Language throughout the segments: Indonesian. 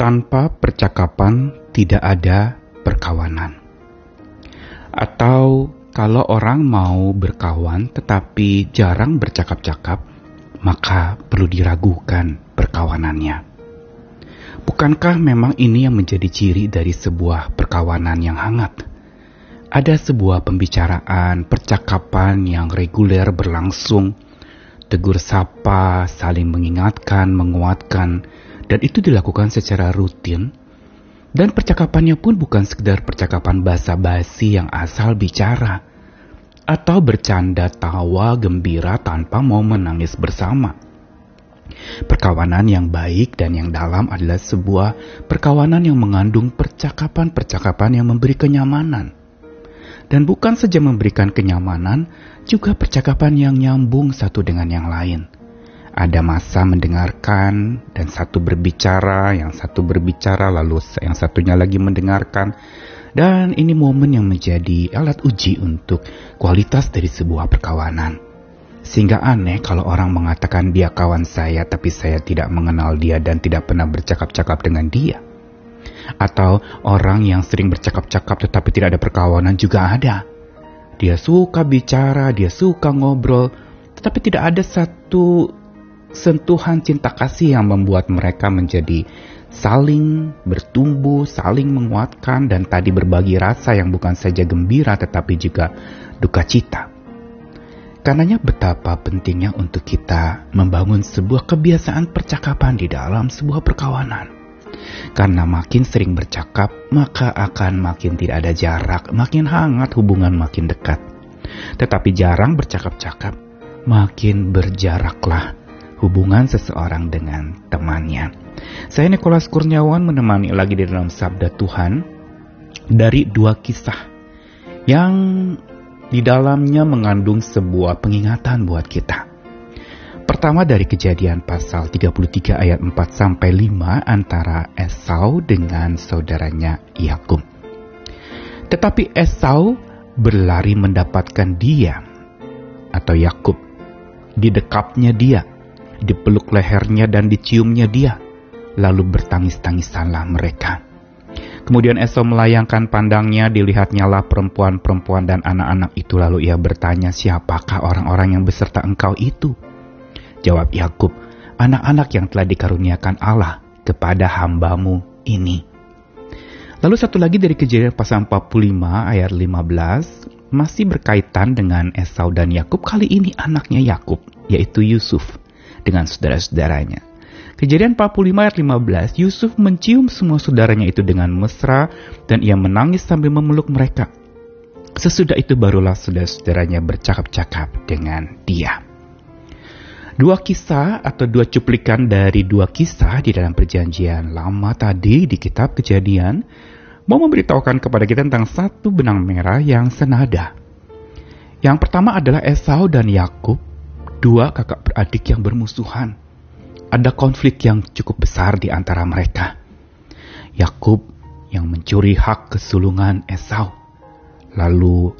tanpa percakapan tidak ada perkawanan. Atau kalau orang mau berkawan tetapi jarang bercakap-cakap, maka perlu diragukan perkawanannya. Bukankah memang ini yang menjadi ciri dari sebuah perkawanan yang hangat? Ada sebuah pembicaraan, percakapan yang reguler berlangsung, tegur sapa, saling mengingatkan, menguatkan, dan itu dilakukan secara rutin. Dan percakapannya pun bukan sekedar percakapan basa-basi yang asal bicara, atau bercanda tawa gembira tanpa mau menangis bersama. Perkawanan yang baik dan yang dalam adalah sebuah perkawanan yang mengandung percakapan-percakapan yang memberi kenyamanan. Dan bukan saja memberikan kenyamanan, juga percakapan yang nyambung satu dengan yang lain. Ada masa mendengarkan dan satu berbicara, yang satu berbicara lalu yang satunya lagi mendengarkan. Dan ini momen yang menjadi alat uji untuk kualitas dari sebuah perkawanan. Sehingga aneh kalau orang mengatakan dia kawan saya tapi saya tidak mengenal dia dan tidak pernah bercakap-cakap dengan dia. Atau orang yang sering bercakap-cakap tetapi tidak ada perkawanan juga ada. Dia suka bicara, dia suka ngobrol, tetapi tidak ada satu sentuhan cinta kasih yang membuat mereka menjadi saling bertumbuh, saling menguatkan, dan tadi berbagi rasa yang bukan saja gembira tetapi juga duka cita. Karenanya betapa pentingnya untuk kita membangun sebuah kebiasaan percakapan di dalam sebuah perkawanan. Karena makin sering bercakap, maka akan makin tidak ada jarak, makin hangat hubungan makin dekat. Tetapi jarang bercakap-cakap, makin berjaraklah hubungan seseorang dengan temannya. Saya Nikolas Kurniawan menemani lagi di dalam Sabda Tuhan dari dua kisah yang di dalamnya mengandung sebuah pengingatan buat kita. Pertama dari kejadian pasal 33 ayat 4 sampai 5 antara Esau dengan saudaranya Yakub. Tetapi Esau berlari mendapatkan dia atau Yakub. Didekapnya dia, dipeluk lehernya dan diciumnya dia. Lalu bertangis-tangisanlah mereka. Kemudian Esau melayangkan pandangnya, dilihatnya lah perempuan-perempuan dan anak-anak itu. Lalu ia bertanya, siapakah orang-orang yang beserta engkau itu? Jawab Yakub, anak-anak yang telah dikaruniakan Allah kepada hambamu ini. Lalu satu lagi dari kejadian pasal 45 ayat 15 masih berkaitan dengan Esau dan Yakub kali ini anaknya Yakub yaitu Yusuf dengan saudara-saudaranya. Kejadian 45 ayat 15, Yusuf mencium semua saudaranya itu dengan mesra dan ia menangis sambil memeluk mereka. Sesudah itu barulah saudara-saudaranya bercakap-cakap dengan dia. Dua kisah atau dua cuplikan dari dua kisah di dalam perjanjian lama tadi di kitab kejadian mau memberitahukan kepada kita tentang satu benang merah yang senada. Yang pertama adalah Esau dan Yakub, dua kakak beradik yang bermusuhan. Ada konflik yang cukup besar di antara mereka. Yakub yang mencuri hak kesulungan Esau. Lalu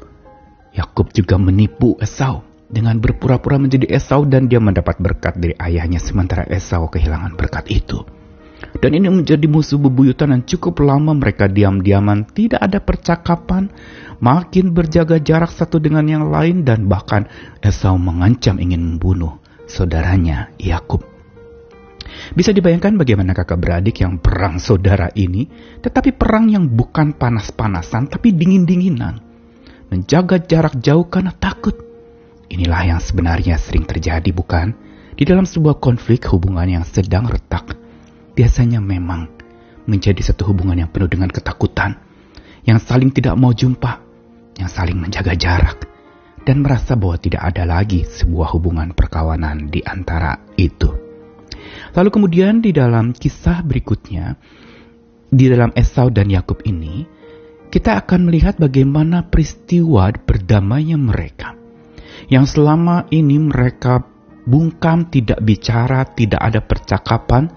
Yakub juga menipu Esau dengan berpura-pura menjadi Esau dan dia mendapat berkat dari ayahnya sementara Esau kehilangan berkat itu. Dan ini menjadi musuh bebuyutan dan cukup lama mereka diam-diaman, tidak ada percakapan, makin berjaga jarak satu dengan yang lain dan bahkan Esau mengancam ingin membunuh saudaranya Yakub. Bisa dibayangkan bagaimana kakak beradik yang perang saudara ini, tetapi perang yang bukan panas-panasan tapi dingin-dinginan. Menjaga jarak jauh karena takut Inilah yang sebenarnya sering terjadi bukan? Di dalam sebuah konflik hubungan yang sedang retak, biasanya memang menjadi satu hubungan yang penuh dengan ketakutan, yang saling tidak mau jumpa, yang saling menjaga jarak, dan merasa bahwa tidak ada lagi sebuah hubungan perkawanan di antara itu. Lalu kemudian di dalam kisah berikutnya, di dalam Esau dan Yakub ini, kita akan melihat bagaimana peristiwa berdamainya mereka yang selama ini mereka bungkam, tidak bicara, tidak ada percakapan,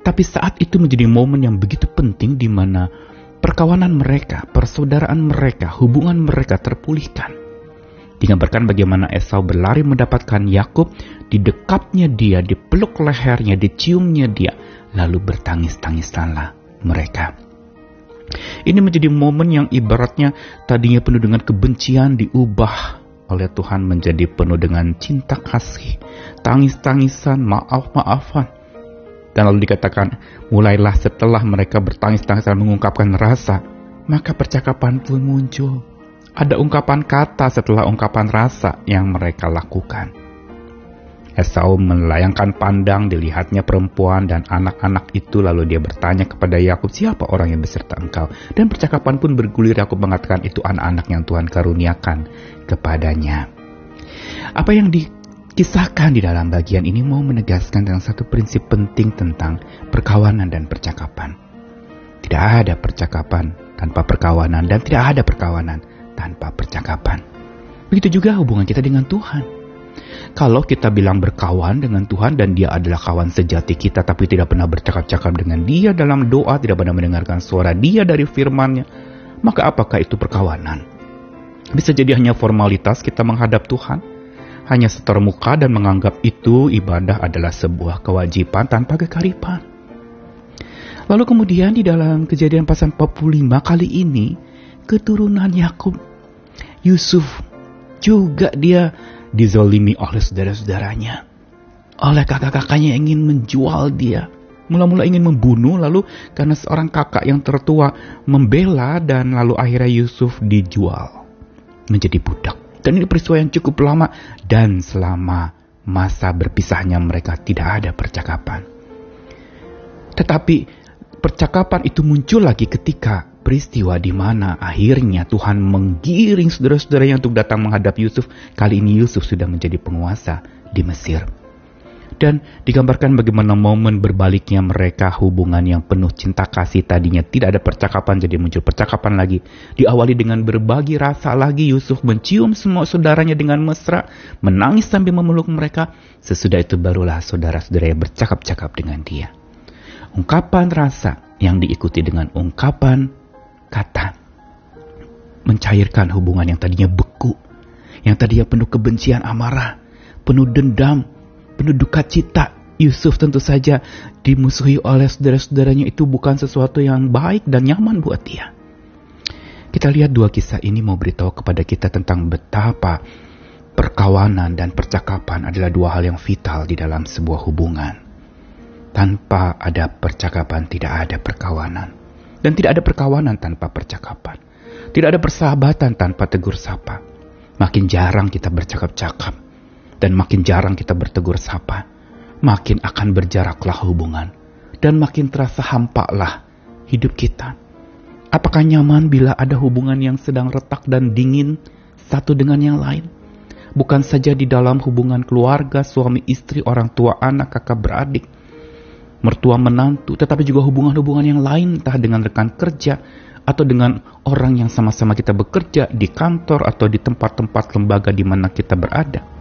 tapi saat itu menjadi momen yang begitu penting di mana perkawanan mereka, persaudaraan mereka, hubungan mereka terpulihkan. Digambarkan bagaimana Esau berlari mendapatkan Yakub, didekapnya dia, dipeluk lehernya, diciumnya dia, lalu bertangis-tangisanlah mereka. Ini menjadi momen yang ibaratnya tadinya penuh dengan kebencian diubah oleh Tuhan menjadi penuh dengan cinta kasih, tangis-tangisan, maaf-maafan. Dan lalu dikatakan, mulailah setelah mereka bertangis-tangisan mengungkapkan rasa, maka percakapan pun muncul. Ada ungkapan kata setelah ungkapan rasa yang mereka lakukan. Esau melayangkan pandang dilihatnya perempuan dan anak-anak itu lalu dia bertanya kepada Yakub siapa orang yang beserta engkau dan percakapan pun bergulir Yakub mengatakan itu anak-anak yang Tuhan karuniakan kepadanya. Apa yang dikisahkan di dalam bagian ini mau menegaskan tentang satu prinsip penting tentang perkawanan dan percakapan. Tidak ada percakapan tanpa perkawanan dan tidak ada perkawanan tanpa percakapan. Begitu juga hubungan kita dengan Tuhan. Kalau kita bilang berkawan dengan Tuhan dan dia adalah kawan sejati kita tapi tidak pernah bercakap-cakap dengan dia dalam doa, tidak pernah mendengarkan suara dia dari firmannya, maka apakah itu perkawanan? Bisa jadi hanya formalitas kita menghadap Tuhan, hanya setor muka dan menganggap itu ibadah adalah sebuah kewajiban tanpa kekaripan. Lalu kemudian di dalam kejadian pasal 45 kali ini, keturunan Yakub, Yusuf juga dia dizolimi oleh saudara-saudaranya. Oleh kakak-kakaknya yang ingin menjual dia. Mula-mula ingin membunuh, lalu karena seorang kakak yang tertua membela dan lalu akhirnya Yusuf dijual menjadi budak. Dan ini peristiwa yang cukup lama dan selama masa berpisahnya mereka tidak ada percakapan. Tetapi percakapan itu muncul lagi ketika peristiwa di mana akhirnya Tuhan menggiring saudara-saudaranya untuk datang menghadap Yusuf. Kali ini Yusuf sudah menjadi penguasa di Mesir. Dan digambarkan bagaimana momen berbaliknya mereka hubungan yang penuh cinta kasih tadinya tidak ada percakapan jadi muncul percakapan lagi. Diawali dengan berbagi rasa lagi Yusuf mencium semua saudaranya dengan mesra, menangis sambil memeluk mereka. Sesudah itu barulah saudara-saudara yang bercakap-cakap dengan dia. Ungkapan rasa yang diikuti dengan ungkapan kata mencairkan hubungan yang tadinya beku, yang tadinya penuh kebencian amarah, penuh dendam, penuh duka cita. Yusuf tentu saja dimusuhi oleh saudara-saudaranya itu bukan sesuatu yang baik dan nyaman buat dia. Kita lihat dua kisah ini mau beritahu kepada kita tentang betapa perkawanan dan percakapan adalah dua hal yang vital di dalam sebuah hubungan. Tanpa ada percakapan tidak ada perkawanan. Dan tidak ada perkawanan tanpa percakapan. Tidak ada persahabatan tanpa tegur sapa. Makin jarang kita bercakap-cakap. Dan makin jarang kita bertegur sapa. Makin akan berjaraklah hubungan. Dan makin terasa hampaklah hidup kita. Apakah nyaman bila ada hubungan yang sedang retak dan dingin satu dengan yang lain? Bukan saja di dalam hubungan keluarga, suami istri, orang tua, anak, kakak, beradik, mertua menantu, tetapi juga hubungan-hubungan yang lain, entah dengan rekan kerja atau dengan orang yang sama-sama kita bekerja di kantor atau di tempat-tempat lembaga di mana kita berada.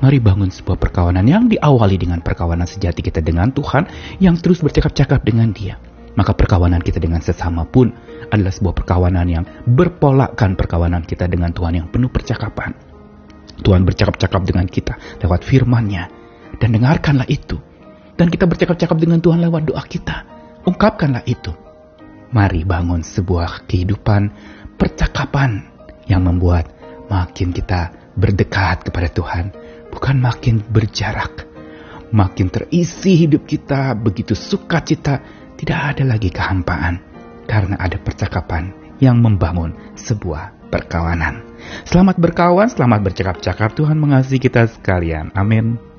Mari bangun sebuah perkawanan yang diawali dengan perkawanan sejati kita dengan Tuhan yang terus bercakap-cakap dengan Dia. Maka perkawanan kita dengan sesama pun adalah sebuah perkawanan yang berpolakan perkawanan kita dengan Tuhan yang penuh percakapan. Tuhan bercakap-cakap dengan kita lewat firman-Nya. Dan dengarkanlah itu dan kita bercakap-cakap dengan Tuhan lewat doa kita. Ungkapkanlah itu. Mari bangun sebuah kehidupan percakapan yang membuat makin kita berdekat kepada Tuhan, bukan makin berjarak. Makin terisi hidup kita, begitu sukacita, tidak ada lagi kehampaan karena ada percakapan yang membangun sebuah perkawanan. Selamat berkawan, selamat bercakap-cakap. Tuhan mengasihi kita sekalian. Amin.